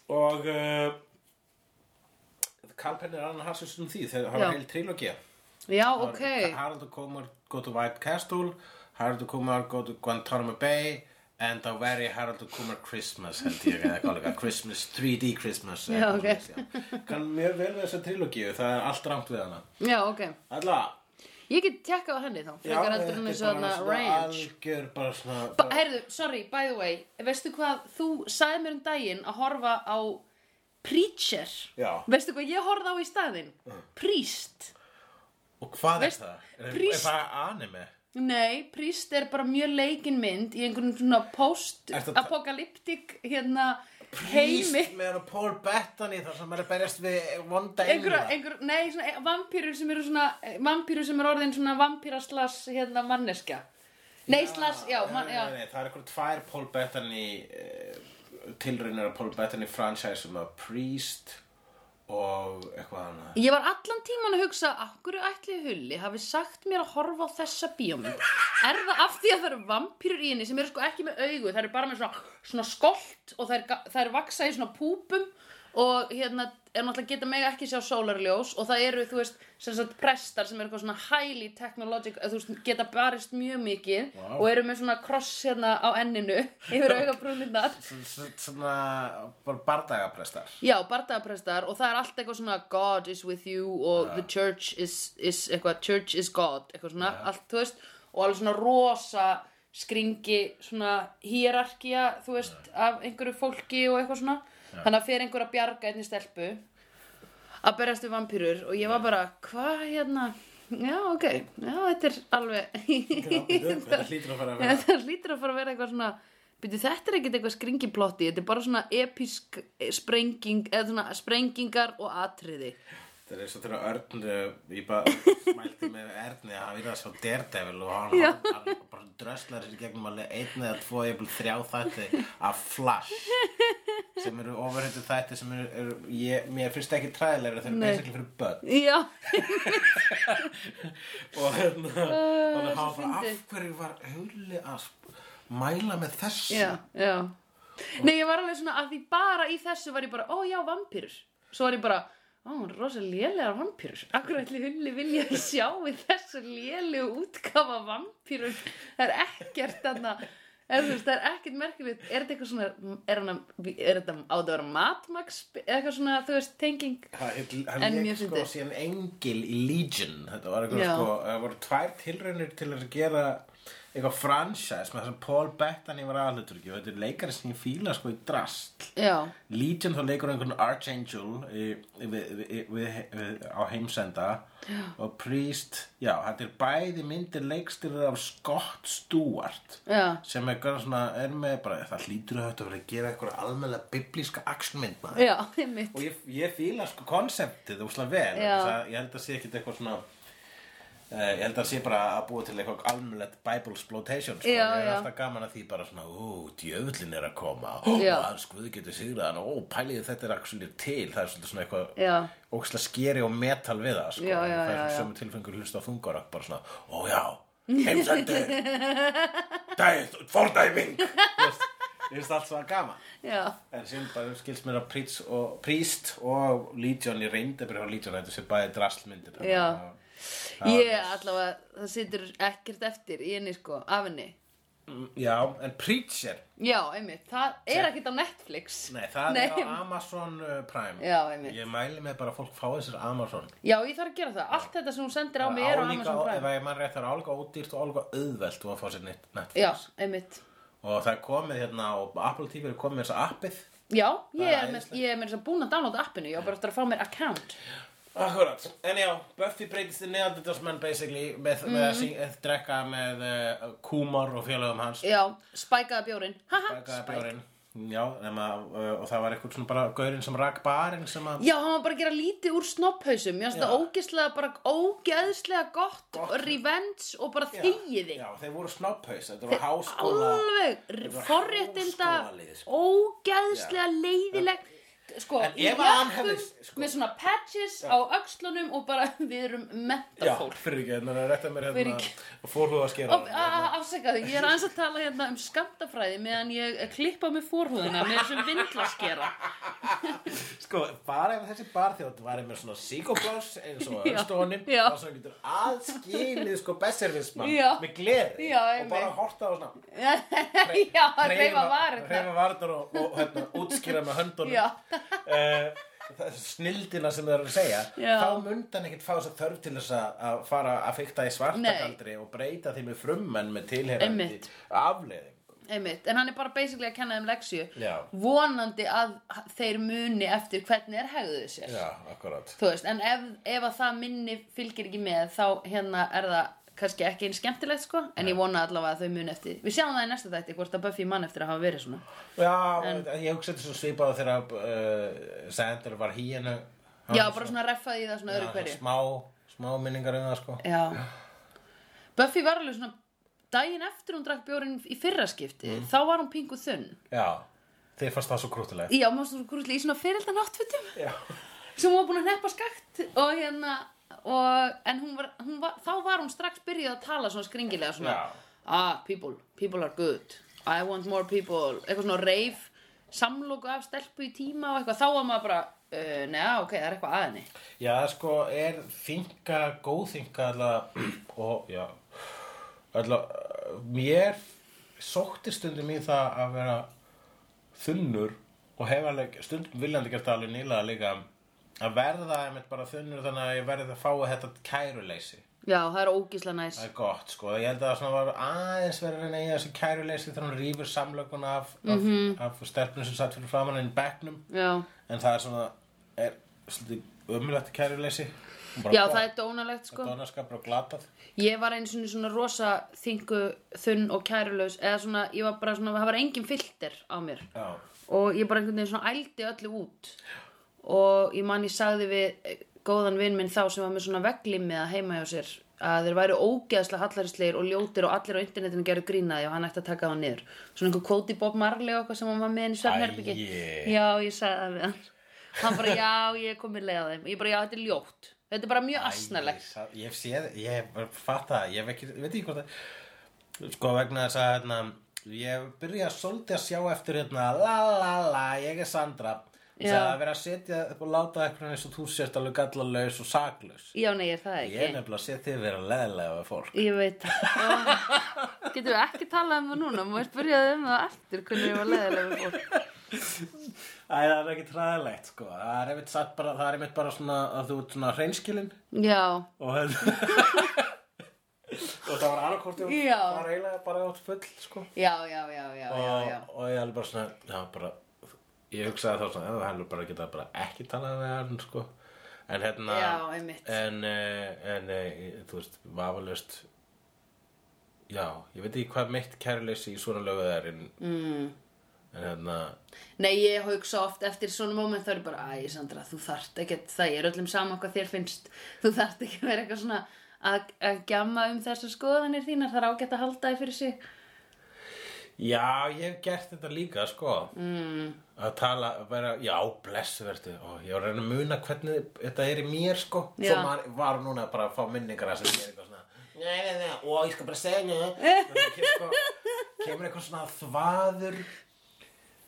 og uh, Kalpen er annan Hassus um því þegar það var heil trilogía Já, ok. Harald og Kumar go to White Castle Harald og Kumar go to Guantanamo Bay and a very Harald og Kumar Christmas held ég eða líka. Christmas, 3D Christmas Já, ok. já. kann mjög vel við þessa trilogíu það er allt rangt við hana. Já, ok. Alla. Ég get tjekka á henni þá Frekar heldur bara svona Ba Heyrðu, sorry, by the way Veistu hvað, þú sagði mér um daginn að horfa á Preacher Já. Veistu hvað ég horfði á í staðinn? Priest og hvað Veist, er það? Er, er Priest- það anime? Nei, Priest er bara mjög leikin mynd í einhvern svona Ertu að ta- post-apokalyptik hérna heimi Príst með hann og Paul Bettany þar sem er að berjast við vonda einhver, engla einhver, nei, svona eh, vampýrur sem eru svona eh, vampýrur sem eru orðin svona vampýraslas hérna manneskja Nei, slas, já, man, já. nei, nei, það er eitthvað tvær Paul Bettany uh, tilraunir af Paul Bettany franchise um að Priest og eitthvað annað. Ég var allan tíman að hugsa Akkur ætli Hulli hafi sagt mér að horfa á þessa bíómynd? Er það af því að það eru vampýrur í henni sem eru sko ekki með augu Það eru bara með svona, svona skolt og það er, það er vaksa í svona púpum og hérna er náttúrulega geta mega ekki sjá sólarljós og það eru, þú veist, sem sagt prestar sem eru eitthvað svona highly technologic þú veist, geta barist mjög mikið Vá. og eru með svona kross hérna á enninu yfir augabrúnirnar. S- s- Svona bara bardagaprestar. Já, bardagaprestar og það er allt eitthvað svona God is with you og the church is, is eitthvað, church is God eitthvað svona, allt, þú veist og alveg svona rosa skringi svona hierarkía, þú veist af einhverju fólki og eitthvað svona þannig að fyrir einhver að bjarga einni stelpu að berjast við vampýrur og ég var bara, hvað hérna? Já, ok, já, þetta er alveg Þetta hlýtur að fara að vera. Þetta hlýtur að fara að vera eitthvað svona Byrju, þetta er ekkert eitthvað skringiplotti, þetta er bara svona episk sprenging, eða svona sprengingar og atriði. Það er eins og þegar Örn uh, ég bara smælti með Erni að hann virða svo Daredevil og hann, hann, hann bara dröslar sér gegnum alveg einn eða tvo eða þrjá þætti af Flash sem eru ofurhættu þætti sem eru, eru ég, mér finnst ekki træðilega þeir eru basically fyrir börn. Já, og hérna þannig að hann bara af hverju var hulli að mæla með þessu? Já, já. Nei, ég var alveg svona að því bara í þessu var ég bara, ó já, vampýrur. Svo var ég bara, ó, hún er rosa lélegar vampýrur. Akkur ætli hulli vilja að sjá í þessu lélegu útgafa vampýrur. Það er ekkert þú veist, það er ekkert merkilegt. Er þetta eitthvað svona, er, hana, er þetta á það að vera matmaks, eitthvað svona, þú veist, tenging? Hann, leik sko síðan engil í Legion þetta var eitthvað Já. sko það voru tvær tilraunir til að gera eitthvað franchise með þessum Paul Bettany var aðlutur og þetta er leikari sem ég fíla sko í drast. Já, Legion þá leikur einhvern Archangel í, í, við, við, við, við, á heimsenda. Já. og Priest já, þetta er bæði myndir leikstyrður af Scott Stewart já, sem er, gana svona, er með bara það hlýtur að þetta að vera að gera eitthvað almennilega biblíska actionmynd maður. Og ég, ég fíla sko konseptið úslega vel þess að ég held að sé ekkit eitthvað svona uh, ég held að sé bara að búa til eitthvað almennilegt Bible exploitation sko. Ég er alltaf gaman að því bara svona ó, djöfullin er að koma. Ó, guði getur sigrað hann. Ó, pæliði þetta er actually til. Það er svona eitthvað Já, ókslega skeri og metal við það sko. Já, já, það er já. sömu tilfengur hlusta á þungarak bara svona, ó já, heimsendi dæð, fordæming. Ég finnst allt svona gaman. Já, En sem bara skilst mér að Priest og, Priest og Legion í byrja á Legion þetta sé bæði drastlmyndi Já. Ég allavega, það situr ekkert eftir í henni sko, af henni. Já, en Preacher Já, einmitt, það er ekkert á Netflix. Nei, það Nei. er á Amazon uh, Prime Já, einmitt. Ég mæli með bara að fólk fái þessar Amazon Já, ég þarf að gera það. Allt þetta sem hún sendir á mig er á Álíka- Amazon Ef Prime. ég mann rétt það er álíka ódýrt og álíka auðvelt að fá sér net- Netflix Já, einmitt. Og það er komið hérna og Apple TV er komið með þessa appið Já, Það ég er er, með, æðislegt. ég er með þess að búin að downloada appinu. Ég á bara eftir að fá mér account. Akkurat, en já, Buffy breytist í neandertalsmenn basically með, með að Mhm. syng, að drekka með uh, Kumar og félagum hans Já, spækaða bjórin. Haha, Bakaði spæk. bjórinn Já, nema, uh, og það var eitthvað svona bara gaurinn sem rak barinn sem að Já, hann var bara að gera lítið úr snopphausum. Já. það ógeðslega, bara ógeðslega gott, Gott. revenge og bara Já, þegiði. Já, þeir voru snopphaus, þetta var háskóla Alveg, forréttinda, sko. ógeðslega leiðileg sko, En ef að hann hefði- sko- með svona patches á öxlunum og bara við erum Já, mentafólk fyrir ekki, er rétt að mér Fyrir hérna ekki. fórhúða skera og afsakaðu, ég er aðeins að tala hérna um skamtafræði meðan ég klippa með fórhúðina með þessum vindlaskera Sko, bara ef þessi barþjótt var með svona síkóblás eins og Já, örstónin já. þá svo getur aðskilið sko besservismann Já. með gleri Já, og bara einmitt. horta á svona já, að reyfa varir Hreyfa varnar og, og hérna, útskýra með höndunum Já. Uh, snildina sem þau eru að segja. Já. þá myndi hann ekkert fá þess að þörf til þess að fara að fykta í svartagaldri og breyta því með frummenn með tilheyrandi Einmitt. afleiðing Einmitt, en hann er bara basically að kenna þeim leksju Já. vonandi að þeir muni eftir hvernig er hegðuðu sér. Já, akkurat. Þú veist, en ef, ef að það minni fylgir ekki með þá hérna er það kannski ekki eins skemmtilegt sko en ég vona allavega að þau muni eftir. Við sjáum það í næsta þætti hvort að Buffy mann eftir að hafa verið svona. Já, ég hugsa þetta svo svipað þegar uh, Sander var híinu já, bara svona reffaði í það svona öðru hverju. smá, smá minningar um það sko. Já. Buffy var alveg svona daginn eftir hún drakk bjórinn í fyrra skipti Mm. þá var hún pingu þunn. Já, þið fannst það svo krútulegt. Já, mást þú grúslega í svona fyrireldan áttfutum sem hún var búin að og en hún var, hún var, þá var hún strax byrjuð að tala svona skringilega svona ah, people, people are good. I want more people, eitthvað svona reif samlóku af stelpu í tíma og eitthvað, þá var maður bara uh, neða, ok, það er eitthvað að henni. Já, sko, er þinga, góð þinga alltaf, og já, alltaf, mér sótti stundum í það að vera þunnur og hef alveg stundum viljandi gert það alveg nýlega líka að verða einmitt bara þunnur þannig að ég verði að fá þetta kæruleysi. já, það er ógísla næs Það er gott, sko. Ég held að það var aðeins verið að reyna í þessi kæruleysi þegar hann rýfur samlökun af, af, af stelpunum sem satt fyrir framann bekknum. já, En það er svona, er svolítið umlætti kæruleysi. já það er dónalegt sko og. Ég var einu svona, svona rosa þingu, þunn og kærulaus eða svona, ég var bara svona, það var engin filter á mér Já. og ég bara einhvern veginn svona ældi öllu út og ég man ég sagði við eh, góðan vinn minn þá sem var með svona veglimmiða heima hjá sér að þeir væru ógeðslega hallarislegir og ljótir og allir á internetinu gerðu grínaði og hann ætti að taka það niður. Svona einhver kvóti Bob Marley og eitthvað sem hann var með henni svefnherbyggi Æi. já ég sagði það við hann. Hann bara já ég er komið leið á þeim. Ég bara já þetta er ljótt. Þetta er bara mjög asnalegt. Ég hef séð, ég hef fatt það, ég veit ekki hvort það, sko vegna þess að, hérna, ég hef byrjað svolítið að sjá eftir, hérna, la la la, ég er Sandra, Já. að vera að setja upp og láta eitthvað eins og þú sért alveg gallalaus og saklaus. já nei ég er það Ég er ekki nefnilega að setja þig vera leðilega við fólk. Ég veit það. Getum við ekki talað um það núna? Ég spyrjaði um það eftir hvernig ég var leðilega við fólk. Æ, það er ekki træðilegt, sko, það er einmitt satt bara, það er einmitt bara svona að þú ert svona hreinskilin Já, og hérna, og það var annarkort, Já. það var eiginlega bara átt full, sko. já, já, já, já, já, og, já. og ég alveg bara svona já, bara, ég hugsaði þá svona það heldur bara að geta bara ekki talað við hann sko. en hérna Já, en, eh, en eh, þú veist, vafalust já, ég veit ekki hvað mitt kærleysi í svona lögu það er en, mm. en hérna Nei, ég hugsa oft eftir svona moment þá er bara, æ, Sandra, þú þarft ekki það er öllum sama hvað þér finnst þú þarft ekki að vera eitthvað svona að, að gjamma um þessar skoðanir þínar það er ágætt að halda þið fyrir sig já, ég hef gert þetta líka sko. Mm. að tala, að vera, já, blessu verðu og ég var að reyna að muna hvernig þetta er í mér sko. Já. svo maður var núna bara að fá minningar að er eitthvað svona Nei, nei, nei, og ég skal bara segja nei sko, Kemur eitthvað svona þvaður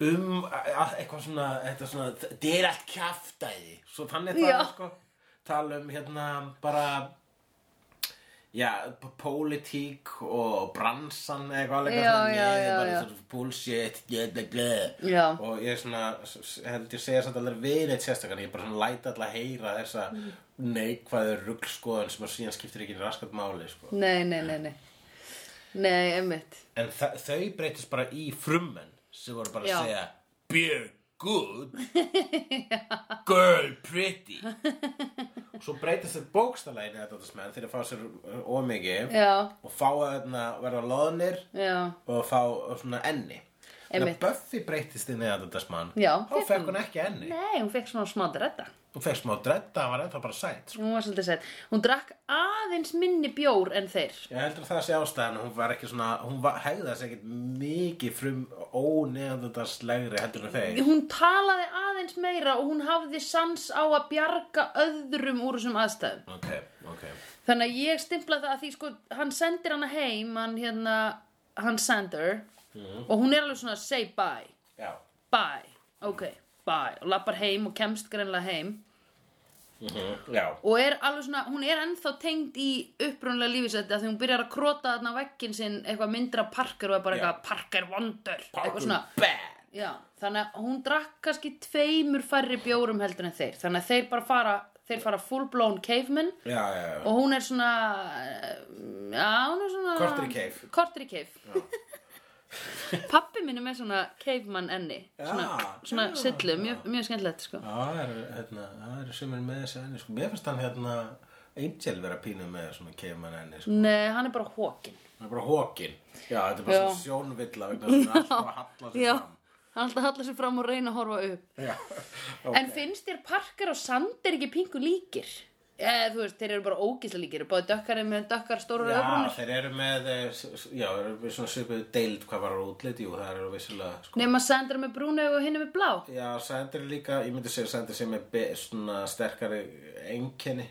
um að- eitthvað svona, þetta svona þetta er allt kjaftaði svo þannig það sko. Tala um hérna bara já, pólitík og bransan eitthvað alveg svona, já, nei, já, bara já. svona bullshit blah, blah. Já. og ég svona s- s- held ég segja samt alveg við eitt sérstakar ég bara svona læta alltaf heyra þessa neikvæðu ruglskoðun sem að síðan skiptir ekki raskat máli sko. Nei, nei, nei, nei Nei, einmitt en þa- þau breytist bara í frummenn sem voru bara að segja beer good girl pretty. Og svo í þetta menn þegar fá sér ómikið Já, og fá að verða loðnir já, og fá svona enni þegar. Buffy breytist inn í þetta mann Já, þá fekk hún. ekki enni nei, hún fekk svona smá dredda hún fekk smá dredda, hann var ennþá bara sæt sko. Hún var svolítið sætt. Hún drakk aðeins minni bjór en þeir. Ég heldur að það sé ástæðan hún var ekki svona, hún var, hegða sig ekkert mikið frum óneðandaslegri heldur en þeir Hún talaði aðeins meira og hún hafði sans á að bjarga öðrum úr þessum aðstæðum. Ok, ok Þannig að ég stimplaði það að því sko, hann sendir hana heim, hann hérna, hann Sander, og hún er alveg svona say bye, Já, bye, ok, bye, og lappar heim og kemst greinlega heim. mhm, já. Og er alveg svona, hún er ennþá tengd í upprunlega lífisætti að því hún byrjar að krota þarna veggin sinn eitthvað myndra Parker og er bara Já. eitthvað Parker Wonder Parker bad. Já, þannig að hún drakk kannski tveimur færri bjórum heldur en þeir. Þannig að þeir bara fara, þeir fara full blown cavemen. Já, já, já. Og hún er svona eh, já, hún er svona Korter í cave. Korter í cave Pappi minn er svona caveman enni svona, svona sillu, mjög, mjög skemmtilegt sko. Já, það eru, hérna, það eru sumir með þessi enni sko. Mér finnst hann hérna Angel vera pínu með svona keiman enni sko. Nei, hann er bara hókin Það er bara hókin Já, þetta er bara Já. svona sjónvilla vegna að hann er alltaf að halla Já, fram hann alltaf hallar sér fram og reyna að horfa upp Já, En finnst þér Parker og Sander ekki pingu líkir? Eða þú veist, þeir eru bara ógislega líkir báði dökkari með dökkar stórar Já, öfrunir þeir eru með, eh, já, eru með svona svipuð deild hvað var útlit, jú, það eru vissulega, sko. nema Sandra með brúnu og hinn með blá Já, Sander er líka, ég myndi segja Sander sem er svona sterkari einkenni.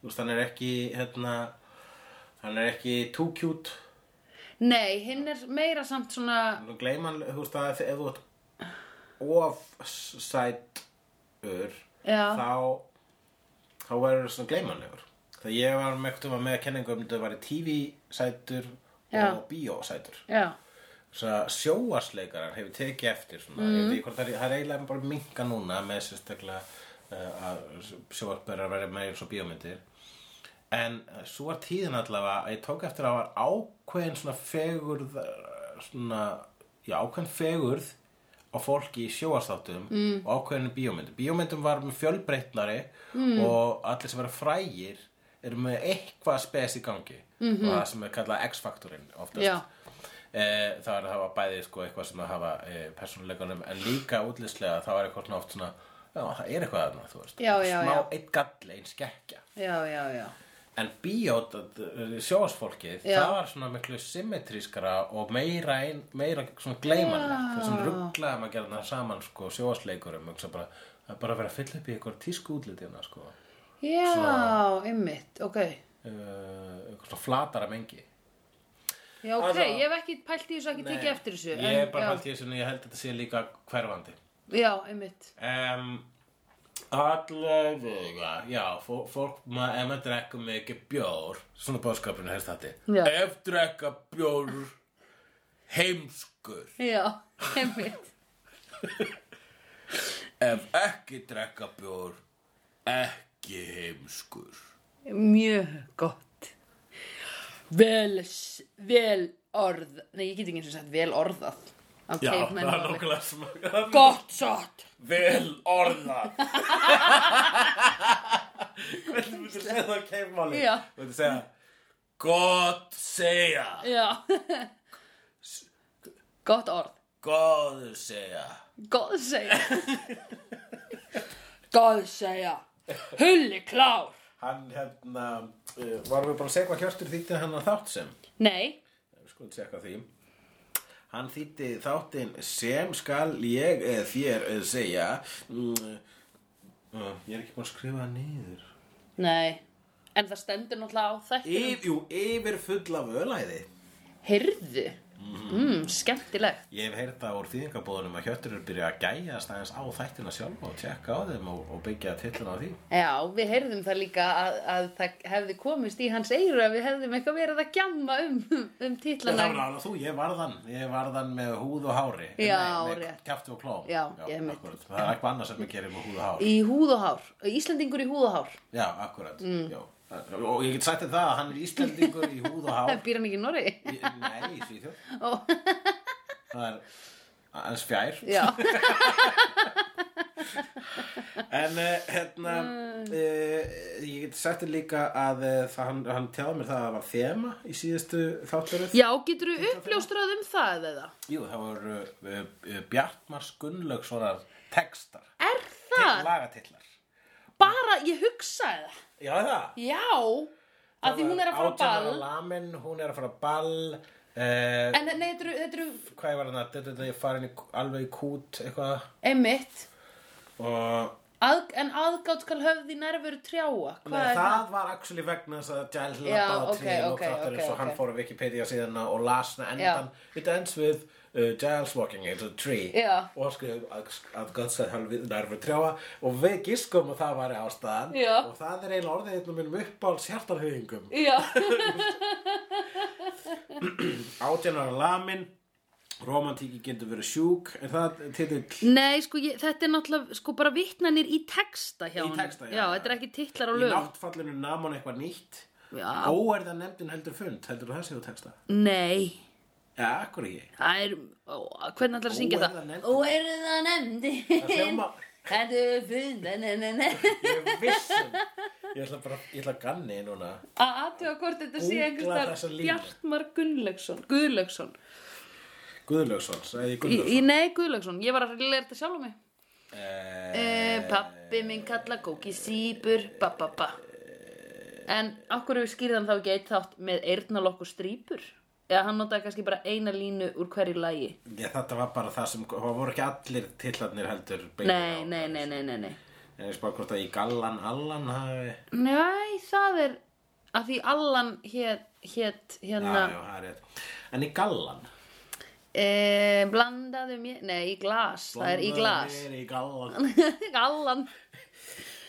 Þú veist, hann er ekki, hérna, hann er ekki too cute. nei, hinn er meira samt svona Nú gleyma hann, þú veist, að ef þú ert of-sætur, Já. þá, þá verður það svona gleymanlegur. Það ég var með eitthvað með kenningu um þetta var TV-sætur Já. og bíósætur. sjóasleikarar hefur tekið eftir svona, mm. hvort það er, það er eiginlega bara minka núna með sérstaklega uh, að sjóasbærar verið meira eins og bíómyndir en svo var tíðin allavega að ég tók eftir að það var ákveðin svona fegurð uh, svona, já ákveðin fegurð á fólki í sjóastáttum mm. og ákveðinu bíómyndum bíómyndum var með fjölbreytnari mm. og allir sem verið frægir eru með eitthvað spes í gangi -hmm. og það sem er kallað X-faktorinn oftast Já. e, það er að hafa bæði sko, eitthvað sem að hafa e, persónuleikunum en líka útlýslega þá er eitthvað svona oft svona já, það er eitthvað þarna, þú veist Já, já, smá já. einn galli, einn skekkja já, já, já en bíót, sjóasfólkið Já. það var svona miklu symmetrískara og meira, ein, meira svona gleymanlegt það er svona rugglaði maður gerði það saman sko, sjóasleikurum bara, það er bara að vera að fylla upp í eitthvað tísku útlitina sko. já, ymmit, ok. uh, eitthvað svona flatara mengi. Já, ok, Altså- ég hef ekki pælt í þessu ekki tekið eftir þessu ég en, bara já, haldið þessu en ég held að þetta sé líka hverfandi. Já, ymmit Um, allavega, já, fó- fólk, maður, ef maður drekka mikið bjór, svona bóðskapurinn hefst þetta, Já. ef drekka bjór heimskur, já, ymmit ef ekki drekka bjór, ekki heimskur. mjög gott vel, s- vel orð nei, ég get ekki eins og sagt vel orðað á Já, það caveman er máli. nokkulega sem gott satt vel orða. Hvernig myndir segja það á keifmáli? Já. Þú myndir segja, gott segja, já gott orð góð segja. góð segja góð segja hulli klár Hann hérna, uh, varum við bara að segja hvað Hjörtur þýtti hann að þátt sem? nei, Við skulum tjekka því. Hann þýtti þáttinn sem skal ég eða þér eða segja. Mm, uh, ég er ekki búin að skrifa það niður. nei en það stendur náttúrulega á þættinum Yf, jú, yfir full af ölæði. Mm, skemmtilegt Ég hef heyrt það úr þýðingabóðunum að Hjörtur er byrjað að gæjast aðeins á þættina sjálf og tjekka á þeim og, og byggja tillina á því. Já, við heyrðum það líka að, að það hefði komist í hans eyru að við hefðum eitthvað verið að gjamma um, um Það titlana. var alveg þú, ég varðan, ég varðan með húð og hári. Já, með kjafti og klóm. Já, akkurat. Það er eitthvað annað sem ég gerir með húð og hár. Í húð og hár. Íslendingur í húð og hár. Já, akkurat. Já. Og ég get sagt það að hann er Íslandingur í húð og hár. Það býr hann ekki í Norri. Nei, Ó, Það er aðeins fjær. En uh, hérna, uh, ég get sagt þér líka að uh, það, hann, hann tjáði mér það að það var þema í síðustu þátturöð. já, getur þú uppljóstrað um það eða? Jú, það voru uh, uh, Bjartmar Gunnlaugssonar textar. Er það? lagatillar. Bara, ég hugsaði það. Já, það. Já, að því hún er að fara á ball. Lamin, hún er að fara á ball. Uh, En nei, þetta eru, þetta eru, hvað var hann að þetta er farin í, alveg í kút eitthvað. Einmitt, og að, en aðgátt skal höfði nærveru trjáa. Nei, það það? var actually vegna þess að Giles Já, labbaði á ok, tríð og ok, þátturinn ok, svo hann ok. fór á Wikipedia síðan og las hana endan it ends with uh, Giles walking into a tree Já. og skrif að, að Guds að hann við nærfur trjáa og við giskum að það var ástæðan Já. og það er eiginlega orðið einnum minnum uppáls hjartarhauðingum Já, átjánar lamin romantíki getur verið sjúk er það titill Nei, sko, ég, þetta er náttúrulega sko bara vittnanir í texta hjá Í honum. texta, já, já. þetta er ekki titlar á í lögum. náttfallinu nam hann eitthvað nýtt Já. óerða nefndin heldur fund heldur það séu texta Nei, ja, akkur ekki það er, ó, hvernig ætlar að syngja það? Óeirðanefndin. Óerðanefndin. Það hljóma- Þetta er funda, ne, ne, ne. Ég er vissum Ég ætla bara, ég ætla að ganni núna Að aðtöga hvort þetta sé einhvers Bjartmar Gunnlaugsson. Guðlaugsson. Nei, Guðlaugsson. Ég var að leira þetta sjálf á mig. Eh, E, pappi minn kalla kóki sípur, ba, ba, ba. En okkur við skýrðan þá ekki eitt þátt með eyrnalokk og strípur? Eða hann notaði kannski bara eina línu úr hverju lagi? Ég, þetta var bara það sem, það voru ekki allir tillarnir heldur Nei, nei, nei, nei, nei, nei. En ég spá hvort að í Gallan Allan hafi Nei, það er að því Allan hét, hét hérna Já, já, það er rétt En í Gallan e, blandaðu mér, nei, í glas, það er í glas. Mér í Gallan Allan,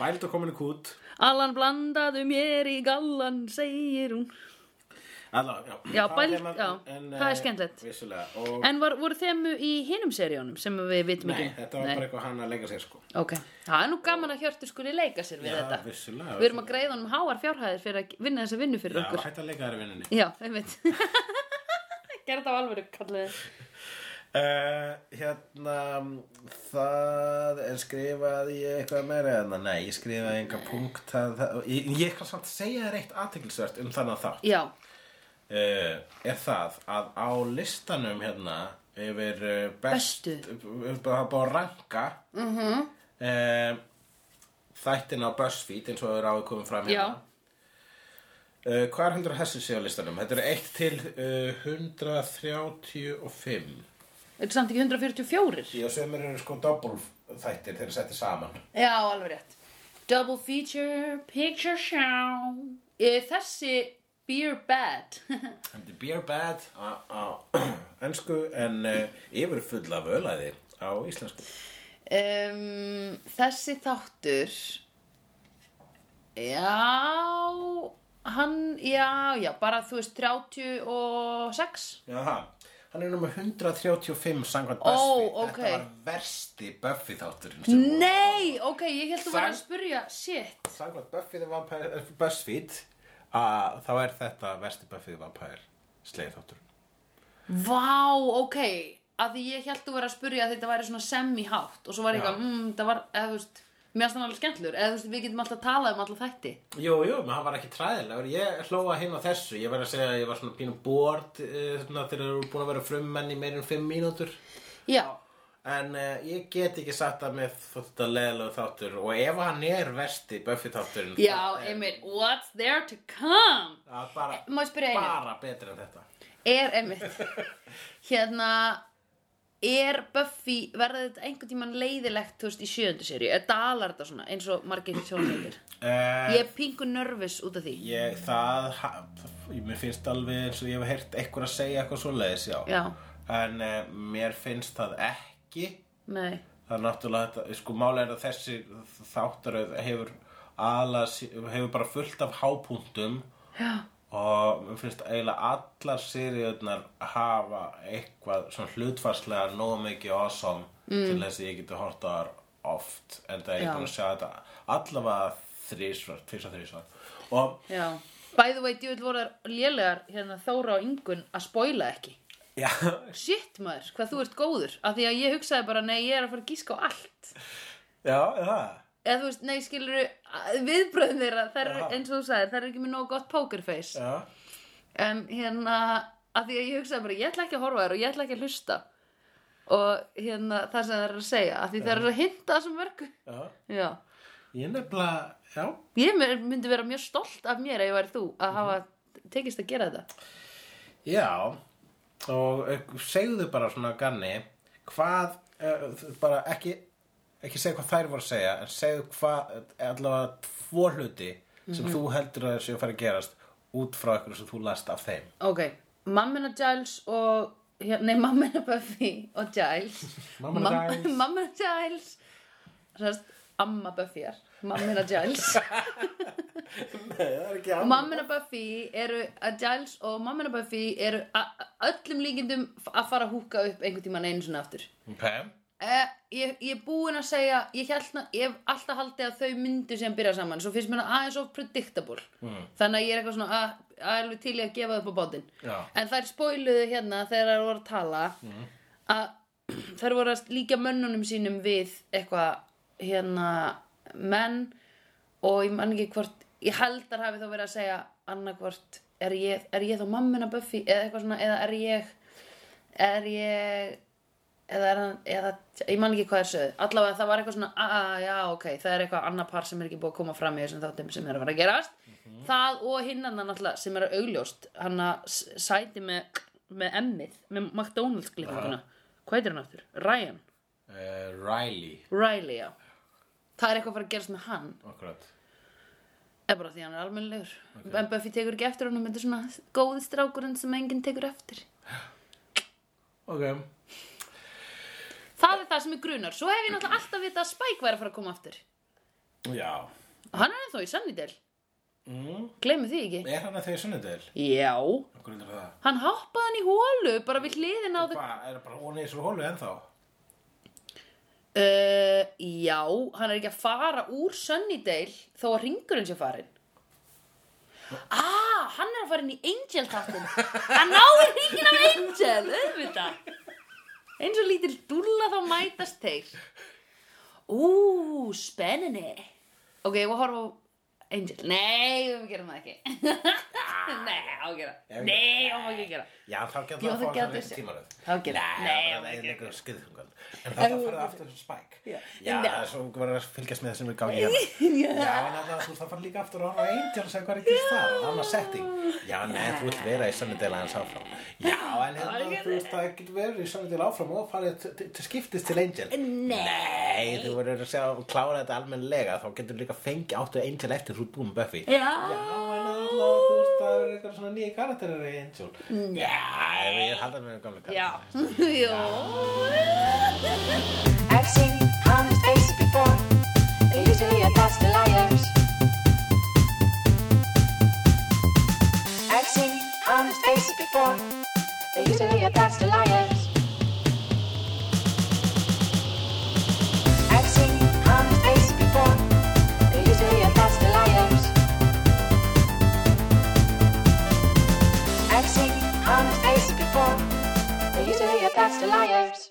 Bælt og komin í kút Allan blandaðu mér í gallan, segir hún. Alla, já, Já, Það bælt- er þeim- já, það er eh, skemmtilegt. Og, En var, voru þemu í hinum seríunum sem við vitum Nei, ekki? þetta var bara eitthvað hann að leika sér sko Ok, það er nú gaman að Hjörtur skuli leika sér við Já, þetta. vissulega Við erum að greiða honum háar fjárhæðir fyrir að vinna þessa vinnu fyrir Já, okkur. hætt að leika þær í vinninni Já, einmitt. Gerð þetta á alvöru, kallið. Uh, hérna það er skrifaði ég eitthvað meira en nei, ég skrifaði enga punkt það, ég, ég kann samt segja þér eitt aðteklisvert um þannig þátt Já, uh, er það að á listanum hérna yfir uh, best Bestu. það búið að ranka mm -hmm. þættin á BuzzFeed eins og það er áður komið fram hérna já, uh, hvað er 100 hessi sé á listanum? Þetta er 1 til uh, 135 þetta er samt ekki 144. Já, sömur eru sko double þættir þegar settir saman. Já, alveg rétt. Double feature, picture show. E, þessi Beer Bad. Þetta er beer bad á, á ennsku en uh, yfir full af ölaði á íslensku. um, þessi þáttur, já, hann, já, já, bara þú veist 36. Jaha, hann er nummer 135 samkvæmt Ó, Buffy. ok. Þetta var versti Buffy þátturinn. sem voru. Nei, ok, ég held að þú var að Sang- spurja, shit. Samkvæmt Buffy the Vampire, BuzzFeed, að þá er þetta versti Buffy the Vampire sleið þátturinn. Vá, ok, að því ég held að þú var að spurja að þetta væri svona semi-hátt og svo var ég Já. eitthvað, mm, það var, eða þú veist, mér finnst hann alveg skemmtlur, eða þú veist, við getum alltaf talað um alltaf þætti. Jú, jú, menn hann var ekki træðilegur. Ég hlóa hinn á þessu. Ég verð að segja að ég var svona pínum bored uh, svona, þegar þú eru búin að vera frummenn í meirinn fimm mínútur. Já, En uh, ég get ekki sagt að með þetta leðilegu þáttur og ef hann er versti Buffy þátturinn já, er- einmitt, what's there to come? það er bara, ég bara betur en þetta. Er, einmitt, hérna, er Buffy, verður þetta einhvern tímann leiðilegt, þú veist, í sjöndu séri, eða dalar þetta svona, eins og margir sjónleitir? Uh, Ég er pingu nervus út af því. Ég, það, ha, mér finnst alveg eins og ég hef heyrt einhver að segja eitthvað svo leiðis, já. Já, En uh, mér finnst það ekki. nei, Það er náttúrulega þetta, sko máli er að þessi þáttaröð hefur aðlas, hefur bara fullt af hápunktum já, og mér finnst eiginlega allar seriðunar hafa eitthvað svona hlutfarslega nóg mikið awesome til þess að ég geti hort á þar oft en það er ég búin að sjá þetta allavega þrísvar, tvisvar, þrísvar og já. By the way, djúvill voru þær lélegar, hérna, Þóra og Ingun, að spoila ekki. já, Shit maður, hvað þú ert góður. Af því að ég hugsaði bara, nei, ég er að fara að gíska á allt. Já, það Eða þú veist, nei, skilur viðbröðin þeirra, þær eru, eins og þú sagðir, þær eru ekki með nóg gott pokerface. Já, En hérna, af því að ég hugsaði bara, ég ætla ekki að horfa þér og ég ætla ekki að hlusta. Og hérna, það sem þær eru að segja, af því þær eru að hinta þessu mörgu. Já. Já, ég nefnilega, já. Ég my- myndi vera mjög stolt af mér ef ég væri þú að hafa tekist að gera þetta. Já, og eh, segðu bara svona ganni hvað, uh, bara ekki ekki segja hvað þær voru að segja en segðu hvað, eh, allavega tvo hluti sem þú heldur að þessu að fara að gerast út frá eitthvað sem þú last af þeim. Ok, mammina Giles og Nei, mammina Buffy og Giles. Mammina Mam- Giles. Mammina Giles. Sérst, amma Buffy er Mammina Giles. Mammina Buffy eru að Giles og mammina Buffy eru öllum líkindum að fara að húka upp einhvern tímann einu svona aftur. Ok, Eh, ég, ég er búin að segja ég, ég hef alltaf haldið að þau myndu sem byrja saman, svo finnst mér það aðeins of predictable. Mm. þannig að ég er eitthvað svona að, að alveg til í að gefa upp á bátinn. En þær spoiluðu hérna þegar þær voru að tala að þær voru að líka mönnunum sínum við eitthvað hérna menn og ég man ekki hvort ég held að hafi þá verið að segja annarkvort er ég, er ég þá mammina Buffy? eða eitthvað svona eða er ég er ég eða er hann, eða, ég man ekki hvað er sögð. Allavega það var eitthvað svona, að, já, ok það er eitthvað annar par sem er ekki búið að koma fram í þessum þáttum sem er að fara að gerast. Það og hinn annan náttúrulega sem er að augljóst hann að sæti með, með emmið, með McDonalds klippinguna hvað heitir hann aftur? Ryan? uh, Riley. Riley, já. Það er eitthvað að fara að gerast með hann. Akkurat. Eða bara því hann er almennilegur. En Buffy tekur ekki eftir honum þetta er svona góði strákurinn sem enginn tekur eftir. Ok það er það sem er grunar. Svo hef ég náttúrulega alltaf vitað að Spike væri að fara að koma aftur. Já. Og hann er ennþá í Sunnydale. Mm. Gleimi því ekki. Er hann að þau sunnudel? Já. Akkur er það? Hann hoppaði hann í hólu bara við hliðin á þau Hvað, er bara hún í þessu hólu ennþá? uh, Já, hann er ekki að fara úr Sunnydale þó að ringurinn sé farin Ah, hann er að fara inn í Angel þáttin Hann náði ringin af Angel, auðvitað Eins og lítil dúlla þá mætast þeir. Ú, spenninni Ok, ég var að horfa á Angel. Nei, við gerum það ekki. Nei, á að gera. Ef- Nei, á að ekki gera Já, þá getur það það að fá það sér. tímaröð Þá getur- Nei, Nei, það það er einhver skriðþungan En það fyrir það aftur spæk. Já. Það er svo bara að fylgjast með það sem er gangi hérna. Já, en það, þú það fara líka aftur að horfa á Angel og segja hvað er ekki það, annað setting. Já, nei, þú vilt vera í Sunnydale aðeins áfram. Já, en hérna, þú veist, það getur verið í Sunnydale áfram og farið til- til til skiptist til Angel. Nei, þú verður að klára þetta almennilega þá getur það er eitthvað svona nýja karakterir í Angel Já, ég er haldað með gamla karakterir Já, I've seen honest faces before. They're usually attached to liars. I've seen honest faces before. They're usually attached to liars. seen on his face before. They used to hear that's the liars.